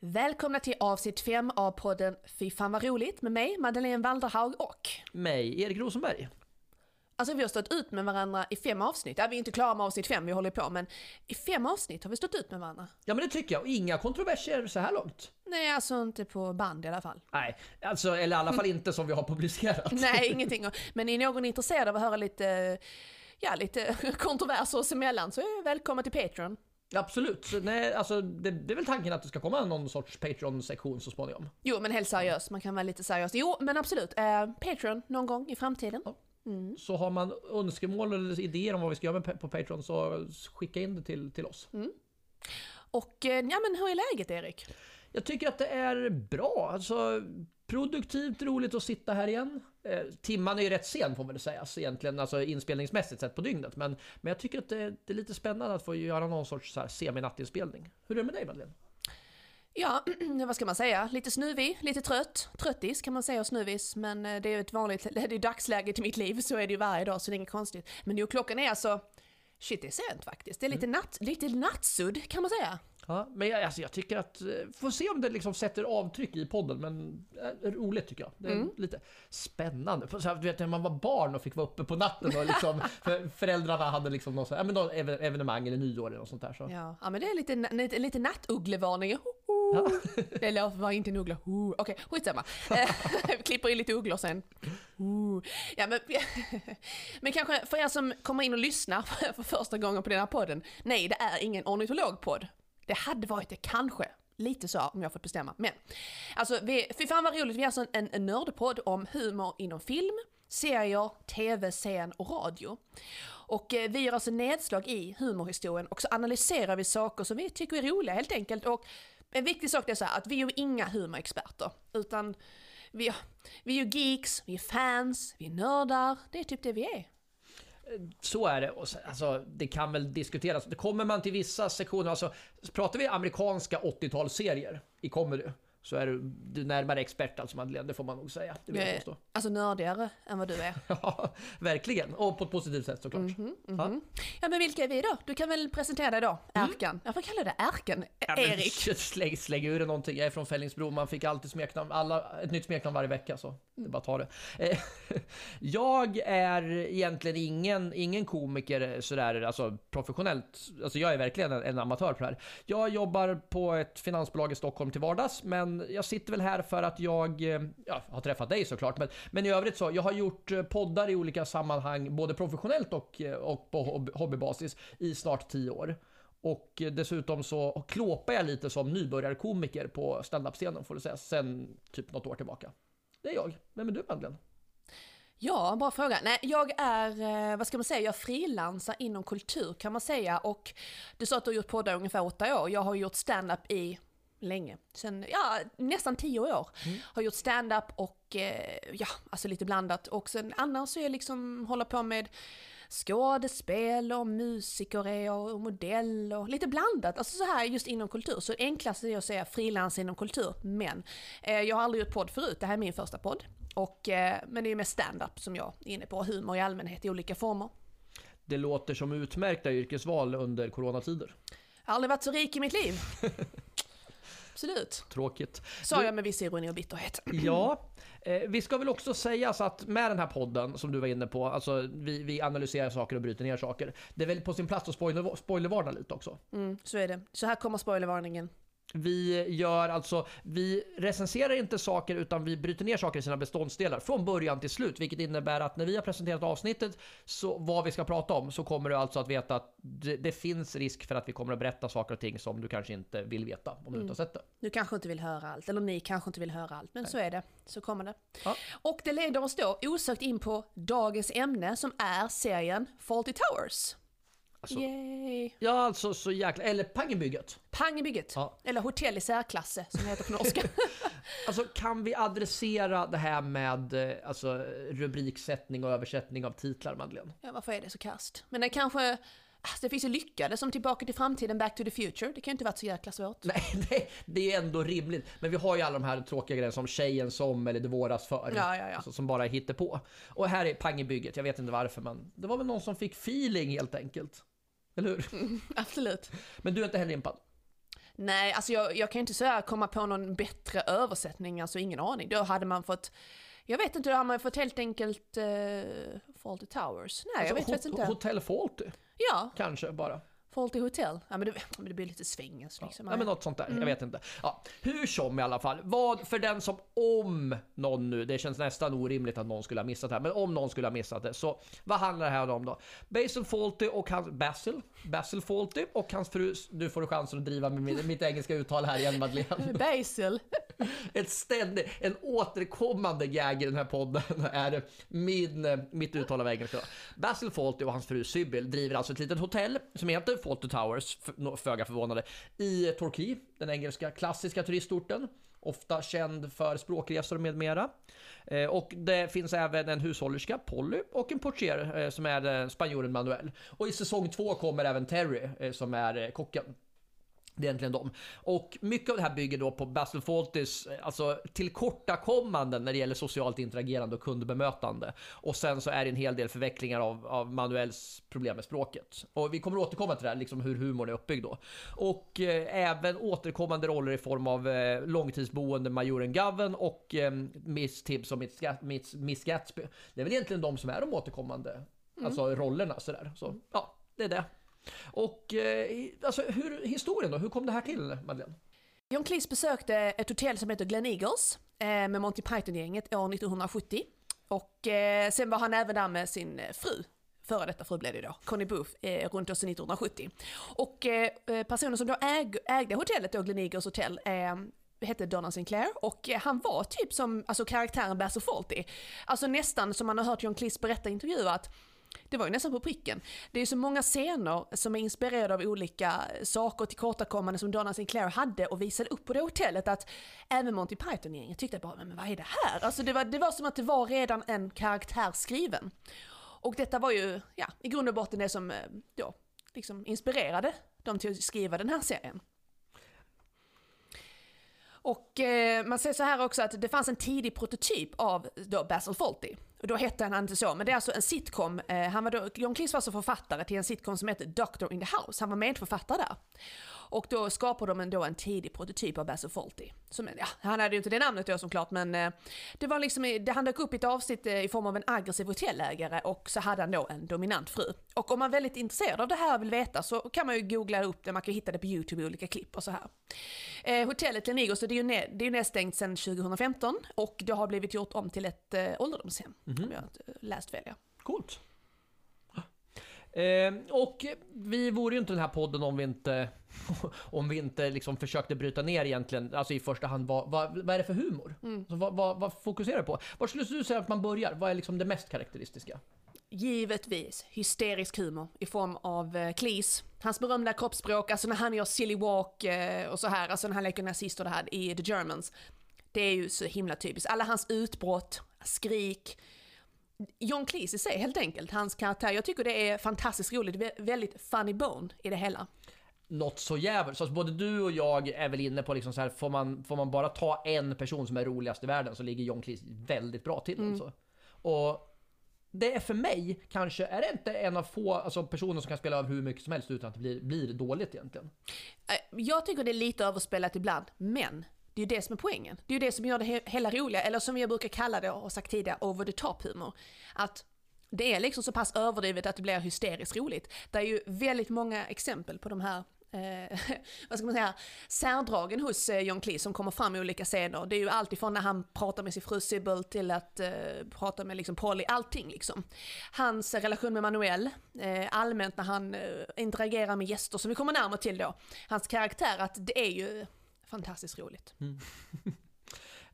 Välkomna till avsnitt 5 av podden Fy fan vad roligt med mig, Madeleine Walderhaug och... Mig, Erik Rosenberg. Alltså vi har stått ut med varandra i fem avsnitt. Ja, vi är inte klara med avsnitt fem, vi håller på, men i fem avsnitt har vi stått ut med varandra. Ja men det tycker jag, och inga kontroverser så här långt. Nej, alltså inte på band i alla fall. Nej, alltså, eller i alla fall inte som vi har publicerat. Nej, ingenting. Men är någon intresserad av att höra lite, ja, lite kontroverser oss emellan så är välkommen till Patreon. Absolut, så, nej, alltså, det, det är väl tanken att det ska komma någon sorts Patreon-sektion så småningom. Jo, men helt seriöst, man kan vara lite seriös. Jo, men absolut, eh, Patreon någon gång i framtiden. Ja. Så har man önskemål eller idéer om vad vi ska göra på Patreon så skicka in det till, till oss. Och eh, ja, men hur är läget Erik? Jag tycker att det är bra. Alltså, produktivt, roligt att sitta här igen. Eh, timman är ju rätt sen får man väl säga, egentligen, alltså inspelningsmässigt sett på dygnet. Men, men jag tycker att det, det är lite spännande att få göra någon sorts så här seminattinspelning. Hur är det med dig Madeleine? Ja, vad ska man säga? Lite snuvig, lite trött. Tröttis kan man säga och snuvis, men eh, det är ju ett vanligt, det är ju dagsläget i mitt liv, så är det ju varje dag, så det är inget konstigt. Men jo, klockan är alltså, shit det är sent faktiskt. Det är lite, natt, lite nattsudd kan man säga. Ja, men jag, alltså, jag tycker att, eh, får se om det liksom sätter avtryck i podden, men eh, roligt tycker jag. Det är Mm. lite spännande. För Så här, du vet när man var barn och fick vara uppe på natten och liksom, för föräldrarna hade liksom någon, så här, men någon even- evenemang eller nyår eller något sånt där. Så. Ja, ja men det är lite, lite, lite nattuglevarning. Ho, ho. Det var inte en uggla. Okej, skitsamma. Eh, Vi klipper in lite ugglor sen. Ja, men, men kanske för er som kommer in och lyssnar för första gången på den här podden. Nej, det är ingen ornitologpodd. Det hade varit det kanske. Lite så om jag fått bestämma. Men alltså, vi, fy fan vad roligt. Vi är alltså en, en nördpodd om humor inom film, serier, tv, scen och radio. Och eh, vi gör alltså nedslag i humorhistorien och så analyserar vi saker som vi tycker är roliga helt enkelt. Och en viktig sak är så här att vi är ju inga humorexperter, utan vi, vi är ju geeks, vi är fans, vi är nördar. Det är typ det vi är. Så är det. Och alltså, det kan väl diskuteras. Kommer man till vissa sektioner, alltså pratar vi amerikanska 80-talsserier i comedy så är du, du närmare expert alltså Madeleine, det får man nog säga. Det vill jag påstå. alltså nördigare än vad du är. Ja, verkligen. Och på ett positivt sätt såklart. Ja. Ja men vilka är vi då? Du kan väl presentera dig då, Erkan. Jag får kalla dig Erkan, Ja, men Erik. Släng, släng ur det någonting. Jag är från Fällingsbro, man fick alltid smeknamn, alla, ett nytt smeknamn varje vecka så det är bara att ta det. Eh, jag är egentligen ingen, ingen komiker sådär, alltså professionellt. Alltså jag är verkligen en, en amatör på det här. Jag jobbar på ett finansbolag i Stockholm till vardags, men jag sitter väl här för att jag eh, ja, har träffat dig såklart. Men, men i övrigt så, jag har gjort eh, poddar i olika sammanhang, både professionellt och, och på hobbybasis i snart tio år. Och dessutom så klåpar jag lite som nybörjarkomiker på standup-scenen får du säga, sen typ något år tillbaka. Det är jag. Vem är du Madeleine? Ja, bra fråga. Nej, jag är, eh, vad ska man säga, jag frilansar inom kultur kan man säga och du sa att du har gjort poddar i ungefär åtta år. Jag har gjort stand-up i länge, sen, ja, nästan tio år. Har gjort stand-up och eh, ja, alltså lite blandat. Och sen annars så är jag liksom, håller på med skådespel och musiker är och modell och lite blandat. Alltså så här just inom kultur. Så det enklaste är att säga frilans inom kultur. Men eh, jag har aldrig gjort podd förut, det här är min första podd. Och, eh, men det är ju mest stand-up som jag är inne på, humor i allmänhet i olika former. Det låter som utmärkta yrkesval under coronatider. Jag har aldrig varit så rik i mitt liv. Absolut. Tråkigt. Sa jag med viss ironi och bitterhet. Ja, Eh, vi ska väl också säga så att med den här podden som du var inne på, alltså vi, vi analyserar saker och bryter ner saker. Det är väl på sin plats att spoiler, spoilervarna lite också. Mm, så är det. Så här kommer spoilervarningen. Vi gör alltså, vi recenserar inte saker utan vi bryter ner saker i sina beståndsdelar från början till slut. Vilket innebär att när vi har presenterat avsnittet, så vad vi ska prata om, så kommer du alltså att veta att det, det finns risk för att vi kommer att berätta saker och ting som du kanske inte vill veta om du inte har sett det. Du kanske inte vill höra allt, eller ni kanske inte vill höra allt, men så är det. Så kommer det. Ja. Och det leder oss då osökt in på dagens ämne som är serien Fawlty Towers. Alltså, Yay! ja, alltså så jäkla... Eller Pang i bygget. Pang i bygget. Ja. Eller hotell i särklasse som det heter på norska. Alltså kan vi adressera det här med eh, alltså, rubriksättning och översättning av titlar, Madeleine? ja, varför är det så kast? Men det kanske... Alltså, det finns ju lyckade som Tillbaka till framtiden, Back to the Future. Det kan ju inte varit så jäkla svårt. Nej, det, det är ändå rimligt. Men vi har ju alla de här tråkiga grejerna som Tjejen som eller Det våras för. Ja, ja, ja. Alltså, som bara hittar på. Och här är Pang i bygget, jag vet inte varför men det var väl någon som fick feeling helt enkelt. Eller hur? Absolut. Men du är inte heller impad? Nej, alltså jag, jag kan inte säga komma på någon bättre översättning, alltså ingen aning. Då hade man fått, jag vet inte, då hade man fått helt enkelt uh, Fawlty Towers. Nej, Alltså, jag vet hot- inte. Hotell Fawlty, Ja, kanske bara. Fawlty Hotel. Ja, men det, det blir lite svänges liksom. Ja, men något sånt där. Mm. Jag vet inte. Ja, hur som i alla fall. Vad för den som om någon nu, det känns nästan orimligt att någon skulle ha missat det här, men om någon skulle ha missat det, så vad handlar det här om då? Basil Fawlty och hans, Basil, Basil Fawlty och hans fru, nu får du chansen att driva med mitt, mitt engelska uttal här igen Madeleine. Basil. Ett ständigt, en återkommande gag i den här podden är min, mitt uttal av engelska. Basil Fawlty och hans fru Sybil driver alltså ett litet hotell som heter Fawlty Towers, föga förvånande, i Torquay, den engelska klassiska turistorten. Ofta känd för språkresor med mera. Eh, och det finns även en hushållerska, Polly, och en portier eh, som är eh, spanjoren Manuel. Och i säsong två kommer även Terry som är kocken. Det är egentligen dem. Och mycket av det här bygger då på Basil Fawltys eh, alltså, tillkortakommanden när det gäller socialt interagerande och kundbemötande. Och sen så är det en hel del förvecklingar av, av Manuels problem med språket. Och vi kommer återkomma till det här, liksom hur humorn är uppbyggd då. Och eh, även återkommande roller i form av eh, långtidsboende majoren Govan och eh, Miss Tibbs och Miss, Miss, Miss Gatsby. Det är väl egentligen de som är de återkommande alltså rollerna sådär. Så ja, det är det. Och eh, alltså, hur, historien då, hur kom det här till Madeleine? John Cleese besökte ett hotell som heter Glen Eagles eh, med Monty Python-gänget år 1970. Och eh, sen var han även där med sin fru, före detta fru blev det då, Connie Booth, eh, runt år 1970. Och eh, personen som då äg, ägde hotellet då, Glen Eagles Hotel, eh, hette Donna Sinclair och han var typ som alltså, karaktären Basil Fawlty. Alltså nästan som man har hört John Cleese berätta i intervjuer att det var ju nästan på pricken. Det är ju så många scener som är inspirerade av olika saker och tillkortakommanden som Donna Sinclair hade och visade upp på det hotellet att även Monty Python-gänget tyckte bara, men vad är det här? Alltså det var, det var som att det var redan en karaktär skriven. Och detta var ju, ja, i grund och botten det som eh, ja, liksom inspirerade dem till att skriva den här serien. Och eh, man säger så här också att det fanns en tidig prototyp av då Basil Fawlty. Då hette han inte så, men det är alltså en sitcom. Eh, han var då, John Cleese var alltså författare till en sitcom som heter Doctor in the House. Han var medförfattare där. Och då skapade de en, då en tidig prototyp av Basil Fawlty. Som, ja, han hade ju inte det namnet då såklart, men eh, det var liksom, det, han dök upp i ett avsnitt eh, i form av en aggressiv hotellägare och så hade han då en dominant fru. Och om man är väldigt intresserad av det här och vill veta så kan man ju googla upp det, man kan hitta det på YouTube i olika klipp och så här. Eh, hotellet Lenigos, det är ju, det är ju nedstängt sedan 2015 och det har blivit gjort om till ett ålderdomshem eh, ålderdomshem. Om jag inte läst fel ja. Coolt. Eh, och vi vore ju inte den här podden om vi inte, om vi inte liksom försökte bryta ner egentligen, alltså i första hand vad, vad, vad är det för humor? Så vad, vad, vad fokuserar du på? Var skulle du säga att man börjar? Vad är liksom det mest karaktäristiska? Givetvis hysterisk humor i form av eh, Cleese. Hans berömda kroppsspråk, alltså när han gör silly walk eh, och så här, alltså när han leker nazist och det här i The Germans. Det är ju så himla typiskt. Alla hans utbrott, skrik. John Cleese i sig helt enkelt, hans karaktär. Jag tycker det är fantastiskt roligt, vä- väldigt funny bone i det hela. Något så jävligt. Så alltså både du och jag är väl inne på liksom så här, får man, får man bara ta en person som är roligast i världen så ligger John Cleese väldigt bra till. Alltså. Och det är för mig kanske, är det inte en av få alltså, personer som kan spela av hur mycket som helst utan att det blir, blir dåligt egentligen? Eh, Jag tycker det är lite överspelat ibland, men det är ju det som är poängen. Det är ju det som gör det hela roliga, eller som jag brukar kalla det och har sagt tidigare, over the top humor. Att det är liksom så pass överdrivet att det blir hysteriskt roligt. Det är ju väldigt många exempel på de här Eh, vad ska man säga, särdragen hos eh, John Cleese som kommer fram i olika scener. Det är ju alltifrån när han pratar med sin fru Sybil till att eh, prata med liksom Polly, allting liksom. Hans eh, relation med Manuel, eh, allmänt när han eh, interagerar med gäster som vi kommer närmare till då. Hans karaktär, att det är ju fantastiskt roligt. Mm.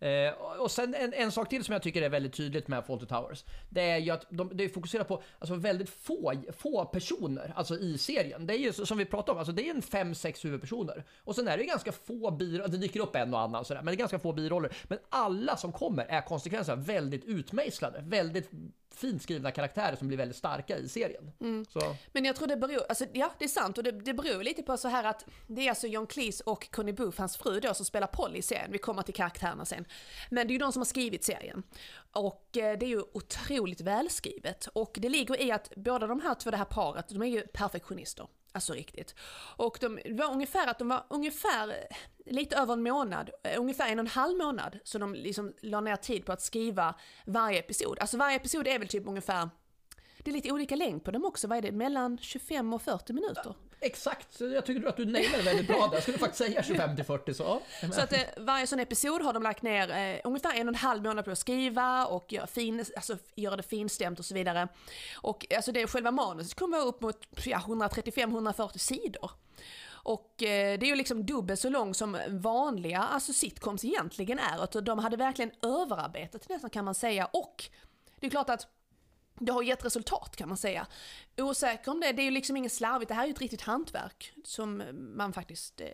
Eh, och sen en, en sak till som jag tycker är väldigt tydligt med Fawlty Towers. Det är ju att de, de fokuserar på alltså, väldigt få, få personer alltså, i serien. Det är ju som vi pratade om, alltså, det är en fem, sex huvudpersoner. Och sen är det ju ganska få biroller, det dyker upp en och annan sådär, men det är ganska få biroller. Men alla som kommer är konsekvenser väldigt utmejslade, väldigt fint skrivna karaktärer som blir väldigt starka i serien. Så, Men jag tror det beror, alltså ja det är sant och det, det beror lite på så här att det är alltså John Cleese och Connie Booth, hans fru då, som spelar Polly i serien. Vi kommer till karaktärerna sen. Men det är ju de som har skrivit serien. Och eh, det är ju otroligt välskrivet. Och det ligger i att båda de här två, det här paret, de är ju perfektionister. Alltså riktigt. Och de det var ungefär att de var ungefär eh, lite över en månad, eh, ungefär en och en halv månad, så de liksom la ner tid på att skriva varje episod. Alltså varje episod är väl typ ungefär, det är lite olika längd på dem också, vad är det, mellan 25 och 40 minuter? Exakt, jag tycker att du nailade det väldigt bra där. Jag skulle faktiskt säga 25 till 40 så. ja. Så att eh, varje sån episod har de lagt ner eh, ungefär en och en halv månad på att skriva och göra, fin, alltså, göra det finstämt och så vidare. Och alltså det själva manuset kommer vara upp mot ja, 135-140 sidor. Och eh, det är ju liksom dubbelt så lång som vanliga alltså sitcoms egentligen är. Och de hade verkligen överarbetat nästan kan man säga. Och det är klart att det har gett resultat kan man säga. Osäker om det, det är ju liksom inget slarvigt, det här är ju ett riktigt hantverk som man faktiskt eh,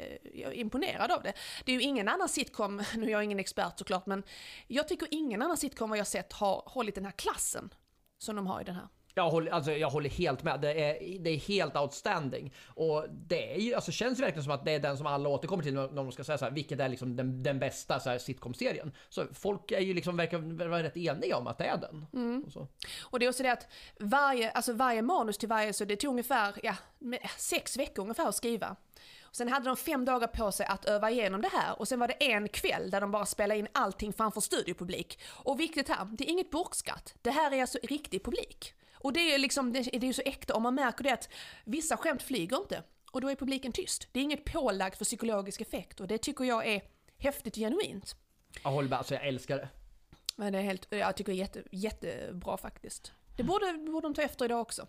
är imponerad av det. Det är ju ingen annan sitcom, nu är jag ingen expert såklart, men jag tycker ingen annan sitcom vad jag sett har hållit den här klassen som de har i den här. Jag håller, alltså, jag håller helt med. Det är, det är helt outstanding. Och det är ju, alltså, känns verkligen som att det är den som alla återkommer till när de ska säga så här, vilket är liksom den, den bästa så här, sitcom-serien. Så folk är ju liksom, verkar vara rätt eniga om att det är den. Mm. Och. Och det är också det att varje, alltså varje manus till varje, så det tog ungefär, ja, sex veckor ungefär att skriva. Och sen hade de fem dagar på sig att öva igenom det här och sen var det en kväll där de bara spelade in allting framför studiopublik. Och viktigt här, det är inget bortskratt. Det här är alltså riktig publik. Och det är liksom, det är ju så äkta och man märker det att vissa skämt flyger inte. Och då är publiken tyst. Det är inget pålagt för psykologisk effekt och det tycker jag är häftigt och genuint. Jag håller med, alltså jag älskar det. Men det är helt, jag tycker det är jätte, jättebra faktiskt. Det borde, borde de ta efter idag också.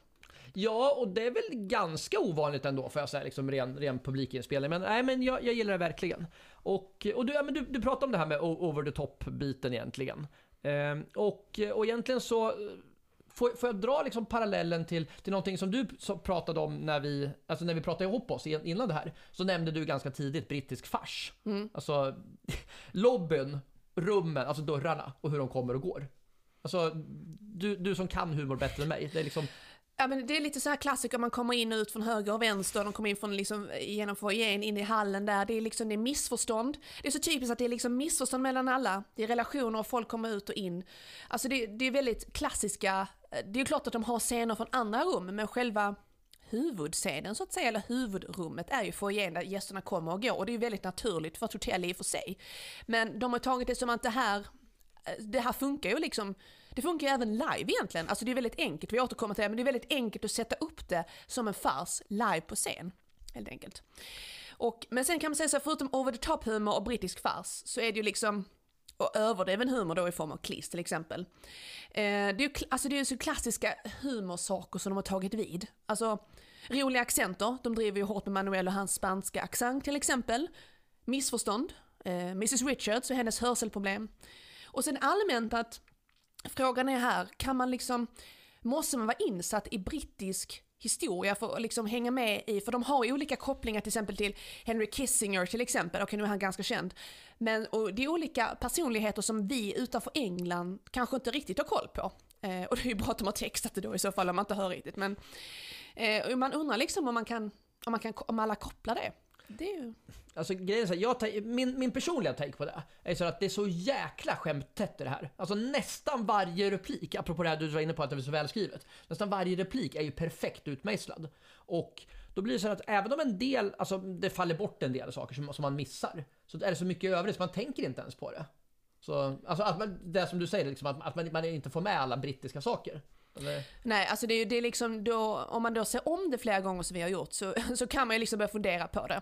Ja, och det är väl ganska ovanligt ändå får jag säga, liksom ren, ren publikinspelning. Men nej, men jag, jag gillar det verkligen. Och, och du, ja, men du, du pratade om det här med over the top-biten egentligen. Ehm, och, och egentligen så Får, får jag dra liksom parallellen till, till någonting som du pratade om när vi, alltså när vi pratade ihop oss innan det här? Så nämnde du ganska tidigt brittisk fars. Mm. Alltså lobbyn, rummen, alltså dörrarna och hur de kommer och går. Alltså du, du som kan humor bättre än mig, det är liksom Ja men det är lite så här klassiker, man kommer in och ut från höger och vänster, de kommer in från liksom genom foajén in i hallen där, det är liksom det är missförstånd. Det är så typiskt att det är liksom missförstånd mellan alla, det är relationer och folk kommer ut och in. Alltså det, det är väldigt klassiska, eh, det är klart att de har scener från andra rum, men själva huvudscenen så att säga, eller huvudrummet är ju foajén där gästerna kommer och går och det är ju väldigt naturligt för ett hotell i och för sig. Men de har tagit det som att det här, eh, det här funkar ju liksom det funkar ju även live egentligen. Alltså det är väldigt enkelt, vi återkommer till det, men det är väldigt enkelt att sätta upp det som en fars live på scen. Helt enkelt. Och, men sen kan man säga så här, förutom over the top humor och brittisk fars så är det ju liksom och överdriven humor då i form av kliss till exempel. Eh, det är ju alltså det är så klassiska humorsaker som de har tagit vid. Alltså roliga accenter, de driver ju hårt med Manuel och hans spanska accent till exempel. Missförstånd, eh, Mrs Richards och hennes hörselproblem. Och sen allmänt att Frågan är här, kan man liksom, måste man vara insatt i brittisk historia för att liksom hänga med i, för de har ju olika kopplingar till exempel till Henry Kissinger till exempel, okej nu är han ganska känd. Men och det är olika personligheter som vi utanför England kanske inte riktigt har koll på. Eh, och det är ju bra att de har textat det då i så fall om man inte hör riktigt. Men eh, man undrar liksom om man kan, om man kan, om alla kopplar det. Det är ju... Alltså grejen är så här, jag, min, min personliga take på det är så att det är så jäkla skämttätt i det här. Alltså nästan varje replik, apropå det här du var inne på att det var så välskrivet. Nästan varje replik är ju perfekt utmejslad. Och då blir det så att även om en del, alltså det faller bort en del saker som, som man missar. Så är det så mycket övrigt så man tänker inte ens på det. Så, alltså att man, det som du säger, liksom, att, att man, man inte får med alla brittiska saker. Eller? Nej, alltså det är, det är liksom då, om man då ser om det flera gånger som vi har gjort så, så kan man ju liksom börja fundera på det.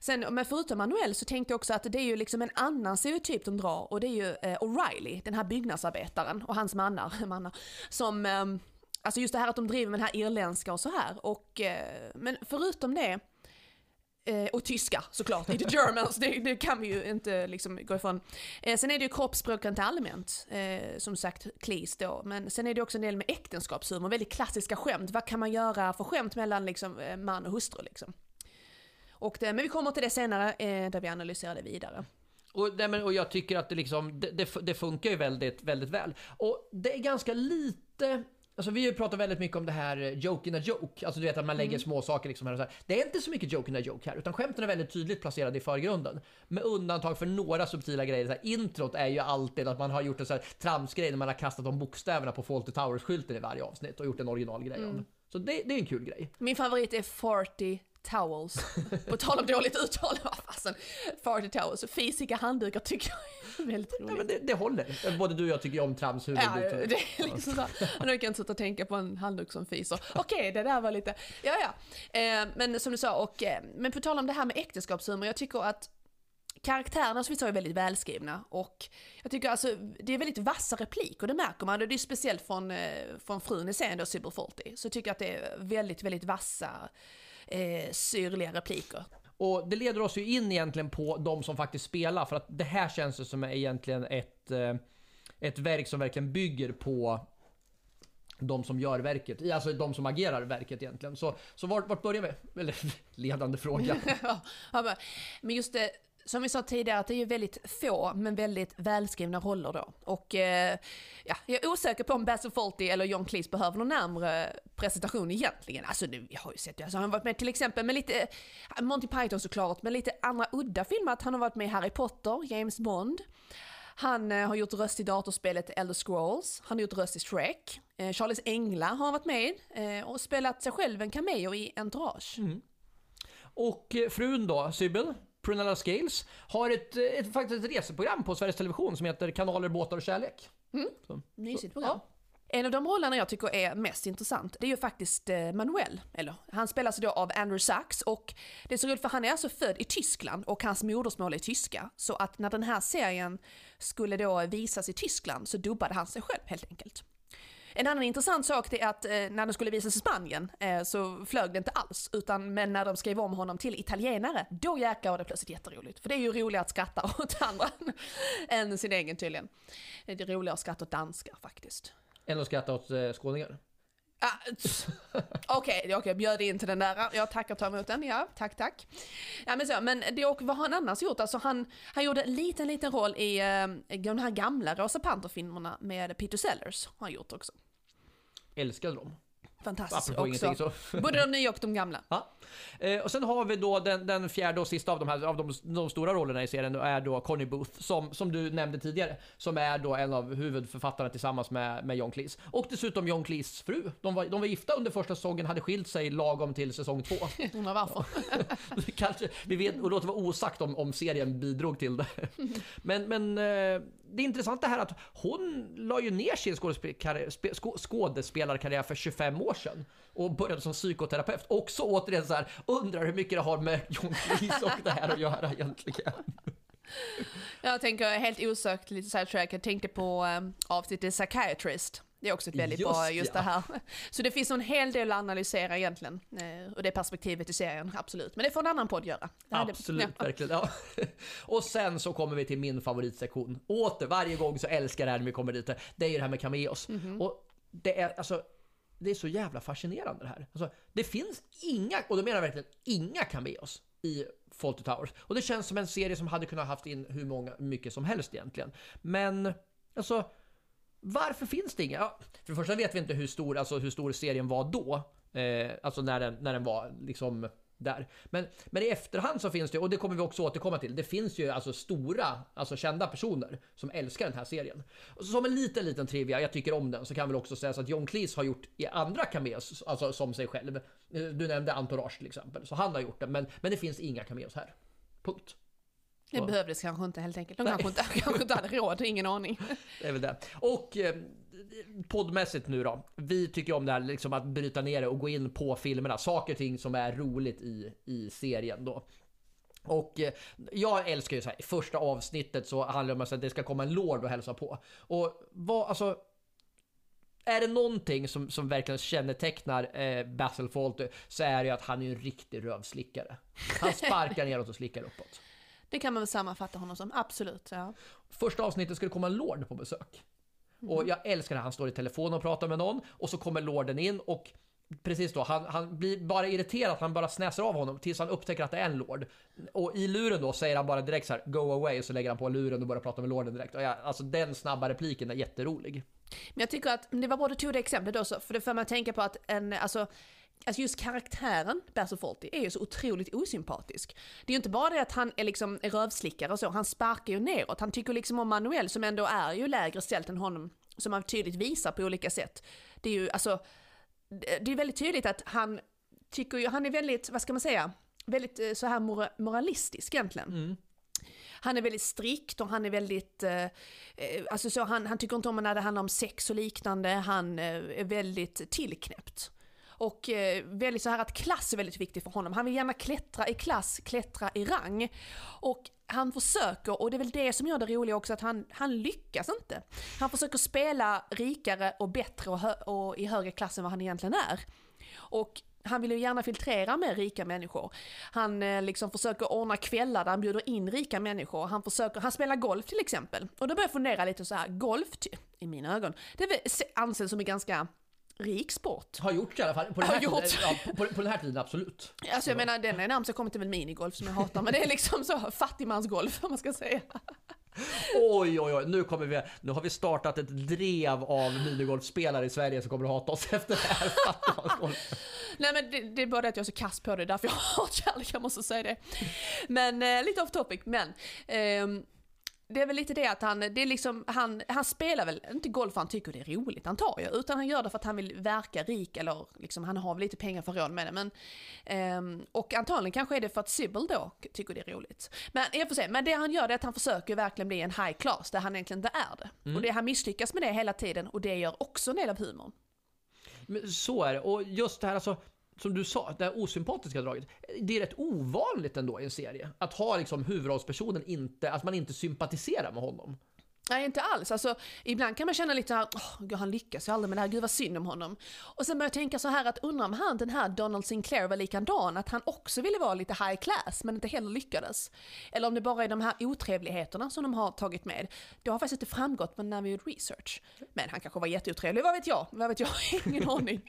Sen, men förutom Manuel så tänkte jag också att det är ju liksom en annan stereotyp de drar och det är ju eh, O'Reilly, den här byggnadsarbetaren och hans mannar, mannar som, eh, alltså just det här att de driver med den här irländska och så här och, eh, men förutom det Eh, och tyska såklart, i the Germans, det, det, kan vi ju inte liksom gå ifrån. Eh, sen är det ju kroppsspråk rent allmänt, eh, som sagt klis då. Men sen är det också en del med äktenskapshumor, väldigt klassiska skämt. Vad kan man göra för skämt mellan liksom, eh, man och hustru liksom? Och det, men vi kommer till det senare, eh, där vi analyserar det vidare. Och, och jag tycker att det, liksom, det, det, det funkar ju väldigt, väldigt väl. Och det är ganska lite Alltså vi har ju pratat väldigt mycket om det här eh, joke in a joke, alltså du vet att man lägger mm. små saker liksom här och så här. Det är inte så mycket joke in a joke här, utan skämten är väldigt tydligt placerade i förgrunden. Med undantag för några subtila grejer. Så här, introt är ju alltid att man har gjort en så här tramsgrej när man har kastat de bokstäverna på Fawlty Towers-skylten i varje avsnitt och gjort en originalgrej mm. Så det, det är en kul grej. Min favorit är 40 towels. På tal om dåligt uttal, vad fasen. 40 towels. Fisiga handdukar tycker jag är väldigt Ja, roligt. men det, det håller. Både du och jag tycker om tramshuvud. Ja, det är liksom så. Och nu kan jag inte och tänka på en handduk som fiser. Okej, det där var lite, ja ja. Eh, men som du sa, och, eh, men på tal om det här med äktenskapshumor, jag tycker att karaktärerna som vi sa är väldigt välskrivna och jag tycker alltså det är väldigt vassa repliker, det märker man. Det är speciellt från, eh, från frun i serien då, Sybil Fawlty. Så jag tycker att det är väldigt, väldigt vassa, eh, syrliga repliker. Och det leder oss ju in egentligen på de som faktiskt spelar, för att det här känns ju som egentligen ett, eh, ett verk som verkligen bygger på de som gör verket, alltså de som agerar verket egentligen. Så, så vart, vart börjar vi? Eller ledande fråga. Ja, men just det, som vi sa tidigare, att det är ju väldigt få men väldigt välskrivna roller då. Och eh, ja, jag är osäker på om Basil Fawlty eller John Cleese behöver någon närmre presentation egentligen. Alltså nu, jag har ju sett det, alltså, han har varit med till exempel med lite, eh, Monty Python såklart, men lite andra udda filmer. Att han har varit med i Harry Potter, James Bond. Han eh, har gjort röst i datorspelet Elder Scrolls, han har gjort röst i Shrek. Eh, Charles Engla har han varit med eh, och spelat sig själv en cameo i Entourage. Mm. Och eh, frun då, Sybil, Prunella Scales, har ett, ett, faktiskt ett reseprogram på Sveriges Television som heter Kanaler, båtar och kärlek. Så. Mysigt program. En av de rollerna jag tycker är mest intressant, det är ju faktiskt eh, Manuel. Eller, han spelas då av Andrew Sachs och det är så roligt för han är alltså född i Tyskland och hans modersmål är tyska. Så att när den här serien skulle då visas i Tyskland så dubbade han sig själv helt enkelt. En annan intressant sak är att eh, när den skulle visas i Spanien eh, så flög det inte alls, utan men när de skrev om honom till italienare, då jäklar var det plötsligt jätteroligt. För det är ju roligare att skratta åt andra än sin egen tydligen. Det är roligare att skratta åt danskar faktiskt. Än att skratta åt eh, skåningar. Ah. Okej, okej, bjöd in till den där. Jag tackar och tar emot den. Ja, tack, tack. Ja, men, så, men det, och vad har han annars gjort? Alltså, han, han gjorde en liten, liten roll i eh, de här gamla Rosa Panther-filmerna med Peter Sellers. Har han gjort också. Älskade dem. Fantastiskt Apropå också. Både de nya och de gamla. Ja. Eh, och sen har vi då den, den fjärde och sista av de, här, av de, de stora rollerna i serien är då Connie Booth som, som du nämnde tidigare. Som är då en av huvudförfattarna tillsammans med, med John Cleese. Och dessutom John Cleeses fru. De var, de var gifta under första säsongen, hade skilt sig lagom till säsong två. Undrar varför. Kanske, vi vet, och låt det vara osagt om, om serien bidrog till det. Men, men eh, det är intressant det här att hon la ju ner sin skådespelarkarriär, för 25 år sedan och började som psykoterapeut. Också återigen så här, undrar hur mycket det har med John Cleese och det här att göra egentligen. Jag tänker helt osökt, lite sidetrack, jag tänkte på um, avsnittet Psychiatrist. Det är också ett väldigt Just bra, just ja. det här. Så det finns en hel del att analysera egentligen, eh, och det perspektivet i serien, absolut. Men det får en annan podd göra. Det Absolut, ja. verkligen. Ja. Och sen så kommer vi till min favoritsektion. Åter, varje gång så älskar jag det här när vi kommer dit. Det är ju det här med cameos. Mhm. Och det är alltså, det är så jävla fascinerande det här. Alltså, det finns inga, och då menar jag verkligen inga cameos i Fawlty Towers. Och det känns som en serie som hade kunnat haft in hur många, mycket som helst egentligen. Men, alltså, varför finns det inga? Ja, för det första vet vi inte hur stor, alltså, hur stor serien var då. Eh, alltså när den, när den var liksom där. Men, men i efterhand så finns det, och det kommer vi också återkomma till, det finns ju alltså stora, alltså kända personer som älskar den här serien. Och som en liten, liten trivia, jag tycker om den, så kan väl också sägas att John Cleese har gjort i andra cameos, alltså som sig själv. Eh, du nämnde Entourage till exempel, så han har gjort det, men, men det finns inga cameos här. Punkt. Det behövdes kanske inte helt enkelt. De Nej. kanske inte, kanske inte hade råd, ingen aning. Det är väl det. Och eh, poddmässigt nu då. Vi tycker om det här liksom att bryta ner det och gå in på filmerna. Saker och ting som är roligt i, i serien då. Och eh, jag älskar ju så här, i första avsnittet så handlar det om att det ska komma en lord och hälsa på. Och vad, alltså, är det någonting som, som verkligen kännetecknar eh, Basil Fawlty så är det ju att han är en riktig rövslickare. Han sparkar neråt och slickar uppåt. Det kan man väl sammanfatta honom som, absolut. Ja. Första avsnittet skulle komma en lord på besök. Och jag älskar när han står i telefon och pratar med någon och så kommer lorden in och precis då, han, han blir bara irriterad, han bara snäser av honom tills han upptäcker att det är en lord. Och i luren då säger han bara direkt så här go away och så lägger han på luren och börjar prata med lorden direkt. Och jag, alltså den snabba repliken är jätterolig. Men jag tycker att det var bra du tog det exemplet också, för det får man tänka på att en, alltså, alltså just karaktären Basil Fawlty är ju så otroligt osympatisk. Det är ju inte bara det att han är liksom rövslickare och så, han sparkar ju neråt. Han tycker liksom om Manuel som ändå är ju lägre ställt än honom, som han tydligt visar på olika sätt. Det är ju alltså, det är väldigt tydligt att han tycker ju, han är väldigt, vad ska man säga, väldigt eh, så här mora, moralistisk egentligen. Mm. Han är väldigt strikt och han är väldigt, eh, eh, alltså så han, han tycker inte om när det handlar om sex och liknande, han eh, är väldigt tillknäppt. Och eh, väldigt så här att klass är väldigt viktigt för honom. Han vill gärna klättra i klass, klättra i rang. Och han försöker, och det är väl det som gör det roliga också, att han, han lyckas inte. Han försöker spela rikare och bättre och, hö och i högre klass än vad han egentligen är. Och han vill ju gärna filtrera med rika människor. Han eh, liksom försöker ordna kvällar där han bjuder in rika människor. Han, försöker, han spelar golf till exempel. Och då börjar jag fundera lite så här, golf i mina ögon, det anses som en ganska rik sport. Har gjort i alla fall. På den, här tiden, ja, på, på, den här tiden, absolut. Alltså jag menar, den är närmast jag kommit till väl minigolf som jag hatar, men det är liksom så fattigmansgolf om man ska säga. Oj, oj, oj, nu, kommer vi, nu har vi startat ett drev av minigolfspelare i Sverige som kommer att hata oss efter det här Nej men det, det, är bara det att jag är så kass på det, därför jag har kärlek, jag måste säga det. Men eh, lite off topic, men eh, det är väl lite det att han, det är liksom, han, han spelar väl inte golf för han tycker det är roligt antar jag, utan han gör det för att han vill verka rik eller liksom, han har väl lite pengar för råd med det. Men, um, och antagligen kanske är det för att Sybil då tycker det är roligt. Men jag får se, men det han gör är att han försöker verkligen bli en high class där han egentligen inte är det. Mm. Och det han misslyckas med det hela tiden och det gör också en del av humorn. Men så är det, och just det här alltså som du sa, det här osympatiska draget. Det är rätt ovanligt ändå i en serie. Att ha liksom huvudrollspersonen inte, att man inte sympatiserar med honom. Nej, inte alls. Alltså, ibland kan man känna lite såhär, oh, han lyckas ju aldrig med det här, gud vad synd om honom. Och sen börjar jag tänka så här att undrar om han, den här Donald Sinclair var likadan, att han också ville vara lite high class men inte heller lyckades. Eller om det bara är de här otrevligheterna som de har tagit med. Det har faktiskt inte framgått när vi gjort research. Men han kanske var jätteotrevlig, vad vet jag? Vad vet jag? Ingen aning.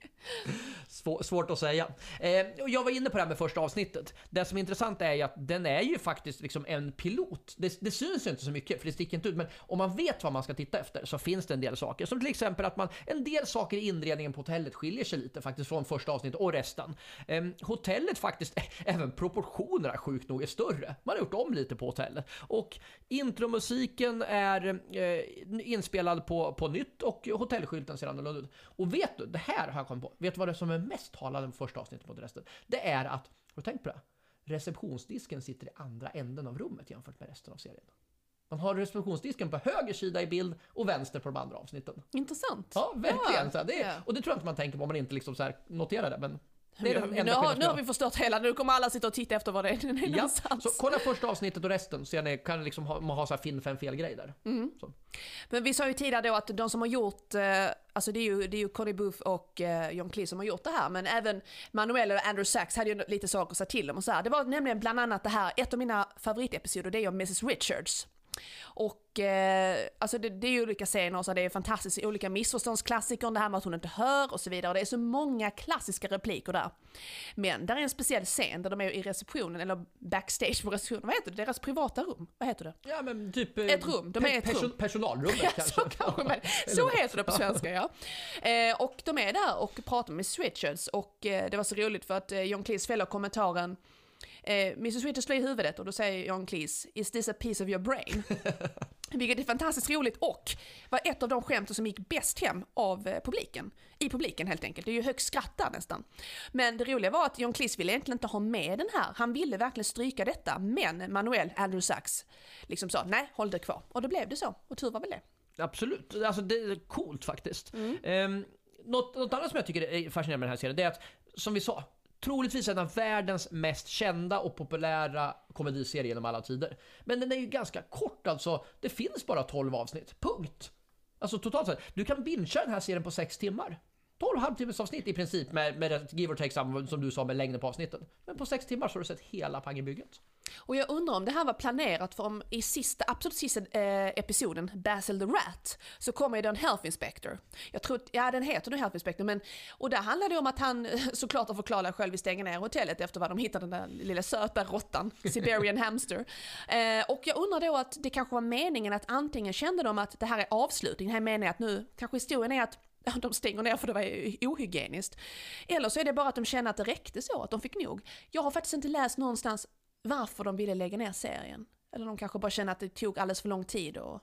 Svår, svårt att säga. Eh, jag var inne på det här med första avsnittet. Det som är intressant är ju att den är ju faktiskt liksom en pilot. Det, det syns ju inte så mycket för det sticker inte ut, men om man vet vad man ska titta efter så finns det en del saker. Som till exempel att man, en del saker i inredningen på hotellet skiljer sig lite faktiskt från första avsnittet och resten. Eh, hotellet faktiskt, även proportionerna sjukt nog är större. Man har gjort om lite på hotellet. Och intromusiken är eh, inspelad på, på nytt och hotellskylten ser annorlunda ut. Och vet du, det här har jag kommit på. Vet du vad det är som är mest talande på första avsnittet mot resten? Det är att, har du tänkt på det? Receptionsdisken sitter i andra änden av rummet jämfört med resten av serien. Man har receptionsdisken på höger sida i bild och vänster på de andra avsnitten. Intressant. Ja, verkligen. Ja, så det, ja. Och det tror jag inte man tänker på om man inte liksom så noterar det. Men det är nu, har, nu har vi förstört hela, nu kommer alla sitta och titta efter vad det är, är ja, någonstans. Så kolla första avsnittet och resten, så ni kan liksom ha, man ha så här finn fem fel grej där. Mm. Men vi sa ju tidigare då att de som har gjort, eh, alltså det är ju, det är ju Conny Booth och eh, John Cleese som har gjort det här, men även Manuel och Andrew Sachs hade ju lite saker att säga till dem och så här. Det var nämligen bland annat det här, ett av mina favoritepisoder, det är om Mrs Richards. Och eh, alltså det, det, är ju olika scener, så det är fantastiskt, olika missförståndsklassiker, det här med att hon inte hör och så vidare. Och det är så många klassiska repliker där. Men där är en speciell scen där de är i receptionen, eller backstage på receptionen, vad heter det? Deras privata rum? Vad heter det? Ja men typ... Eh, ett rum, de är ett perso rum. Personalrummet ja, kanske. Så, kanske men, så heter det på svenska ja. Eh, och de är där och pratar med Switchers och eh, det var så roligt för att eh, John Cleese fäller kommentaren Eh, Mrs Richards slår i huvudet och då säger John Cleese, is this a piece of your brain? Vilket är fantastiskt roligt och var ett av de skämten som gick bäst hem av eh, publiken. I publiken helt enkelt. Det är ju högst skratt där nästan. Men det roliga var att John Cleese ville egentligen inte ha med den här. Han ville verkligen stryka detta. Men Manuel Andrew Sachs liksom sa nej, håll det kvar. Och då blev det så. Och tur var väl det. Absolut, alltså det är coolt faktiskt. Mm. Um, något, något annat som jag tycker är fascinerande med den här serien, det är att som vi sa, troligtvis en av världens mest kända och populära komediserier genom alla tider. Men den är ju ganska kort alltså. Det finns bara 12 avsnitt. Punkt. Alltså totalt sett. Du kan bingea den här serien på 6 timmar. 12 halvtimmes avsnitt i princip med, med give or take som du sa med längden på avsnitten. Men på 6 timmar så har du sett hela pangebygget. Och jag undrar om det här var planerat för om i sista, absolut sista eh, episoden, Basil the Rat, så kommer det en Health Inspector. Jag tror, ja den heter nu Health Inspector, men och där handlar det om att han eh, såklart har förklarat själv vill stänga ner hotellet efter vad de hittade den där lilla söta råttan, Siberian Hamster. Eh, och jag undrar då att det kanske var meningen att antingen kände de att det här är avslutning, det här meningen att nu kanske historien är att de stänger ner för det var ohygieniskt. Eller så är det bara att de känner att det räckte så, att de fick nog. Jag har faktiskt inte läst någonstans varför de ville lägga ner serien. Eller de kanske bara känner att det tog alldeles för lång tid och...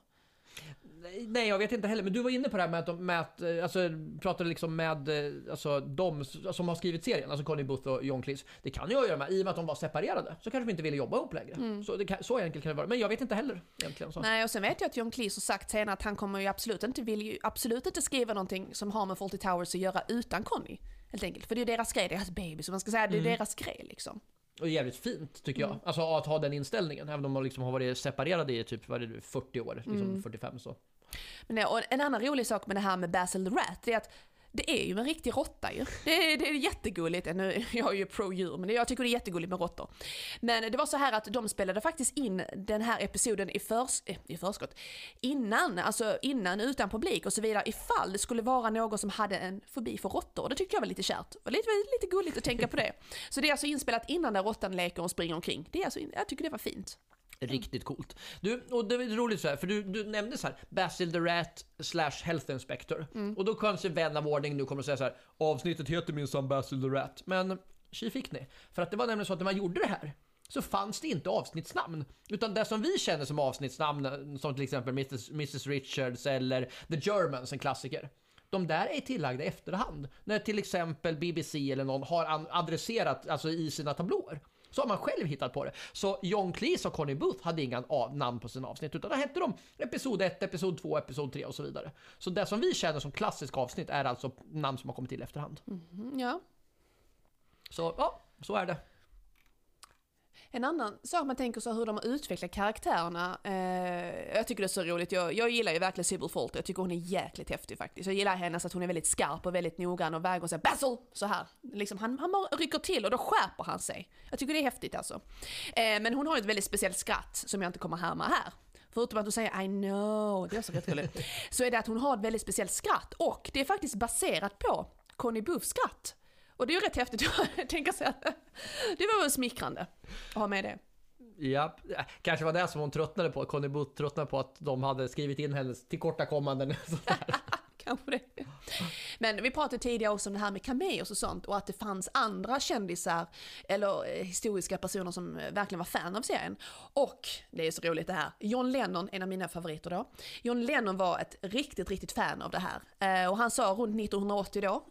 Nej, jag vet inte heller. Men du var inne på det här med att, de, med att eh, alltså, pratade liksom med eh, alltså, de som har skrivit serien, alltså Connie Booth och John Cleese. Det kan ju ha att göra med, i och med att de var separerade, så kanske de inte ville jobba ihop längre. Så, det så enkelt kan det vara. Men jag vet inte heller egentligen. Så. Nej, och sen vet jag att John Cleese har sagt senare att han kommer ju absolut inte, vill ju absolut inte skriva någonting som har med Fawlty Towers att göra utan Connie. Helt enkelt. För det är ju deras grej, deras baby, så man ska säga, det är deras grej liksom. Och jävligt fint tycker jag. Alltså att ha den inställningen. Även om de liksom har varit separerade i typ vad är det, 40 år, liksom 45 så. Men och en annan rolig sak med det här med Basil the Rat, det är att det är ju en riktig råtta ju. Det är, det är jättegulligt. Nu, jag är ju pro-djur, men jag tycker det är jättegulligt med råttor. Men det var så här att de spelade faktiskt in den här episoden i, förs, eh, i förskott. Innan, alltså innan, utan publik och så vidare. Ifall det skulle vara någon som hade en fobi för råttor. Det tyckte jag var lite kärt. Det var lite, lite gulligt att tänka på det. Så det är alltså inspelat innan där råttan leker och springer omkring. Det är alltså, jag tycker det var fint. Riktigt coolt. Du, och det är roligt så här, för du, du nämnde så här, Basil the Rat slash Health Inspector. Och då kanske vän av ordning nu kommer att säga så här, avsnittet heter minsann Basil the Rat. Men tji fick ni. För att det var nämligen så att när man gjorde det här så fanns det inte avsnittsnamn. Utan det som vi känner som avsnittsnamn, som till exempel Mrs, Mrs Richards eller The Germans, en klassiker. De där är tillagda i efterhand. När till exempel BBC eller någon har adresserat, alltså i sina tablåer. Så har man själv hittat på det. Så John Cleese och Connie Booth hade inga namn på sina avsnitt, utan då hette de Episod 1, Episod 2, Episod 3 och så vidare. Så det som vi känner som klassiska avsnitt är alltså namn som har kommit till i efterhand. Mm, ja. Så ja, så är det. En annan sak man tänker så hur de har utvecklat karaktärerna. Eh, jag tycker det är så roligt. Jag, jag gillar ju verkligen Sybil Folter. Jag tycker hon är jäkligt häftig faktiskt. Jag gillar hennes att hon är väldigt skarp och väldigt noggrann och väger och säger Basil! Så här. Liksom, han, han bara rycker till och då skärper han sig. Jag tycker det är häftigt alltså. Eh, men hon har ju ett väldigt speciellt skratt som jag inte kommer härma här. Förutom att hon säger I know, det är också rätt roligt. Så är det att hon har ett väldigt speciellt skratt och det är faktiskt baserat på Connie Buffs skratt. Och det är ju rätt häftigt att tänka sig att det var väl smickrande att ha med det. Ja, kanske var det som hon tröttnade på. Connie Booth tröttnade på att de hade skrivit in hennes tillkortakommanden. Kanske det. Men vi pratade tidigare också om det här med cameos och sånt och att det fanns andra kändisar eller eh, historiska personer som eh, verkligen var fan av serien. Och, det är så roligt det här, John Lennon, en av mina favoriter då. John Lennon var ett riktigt, riktigt fan av det här. Eh, och han sa runt 1980 då,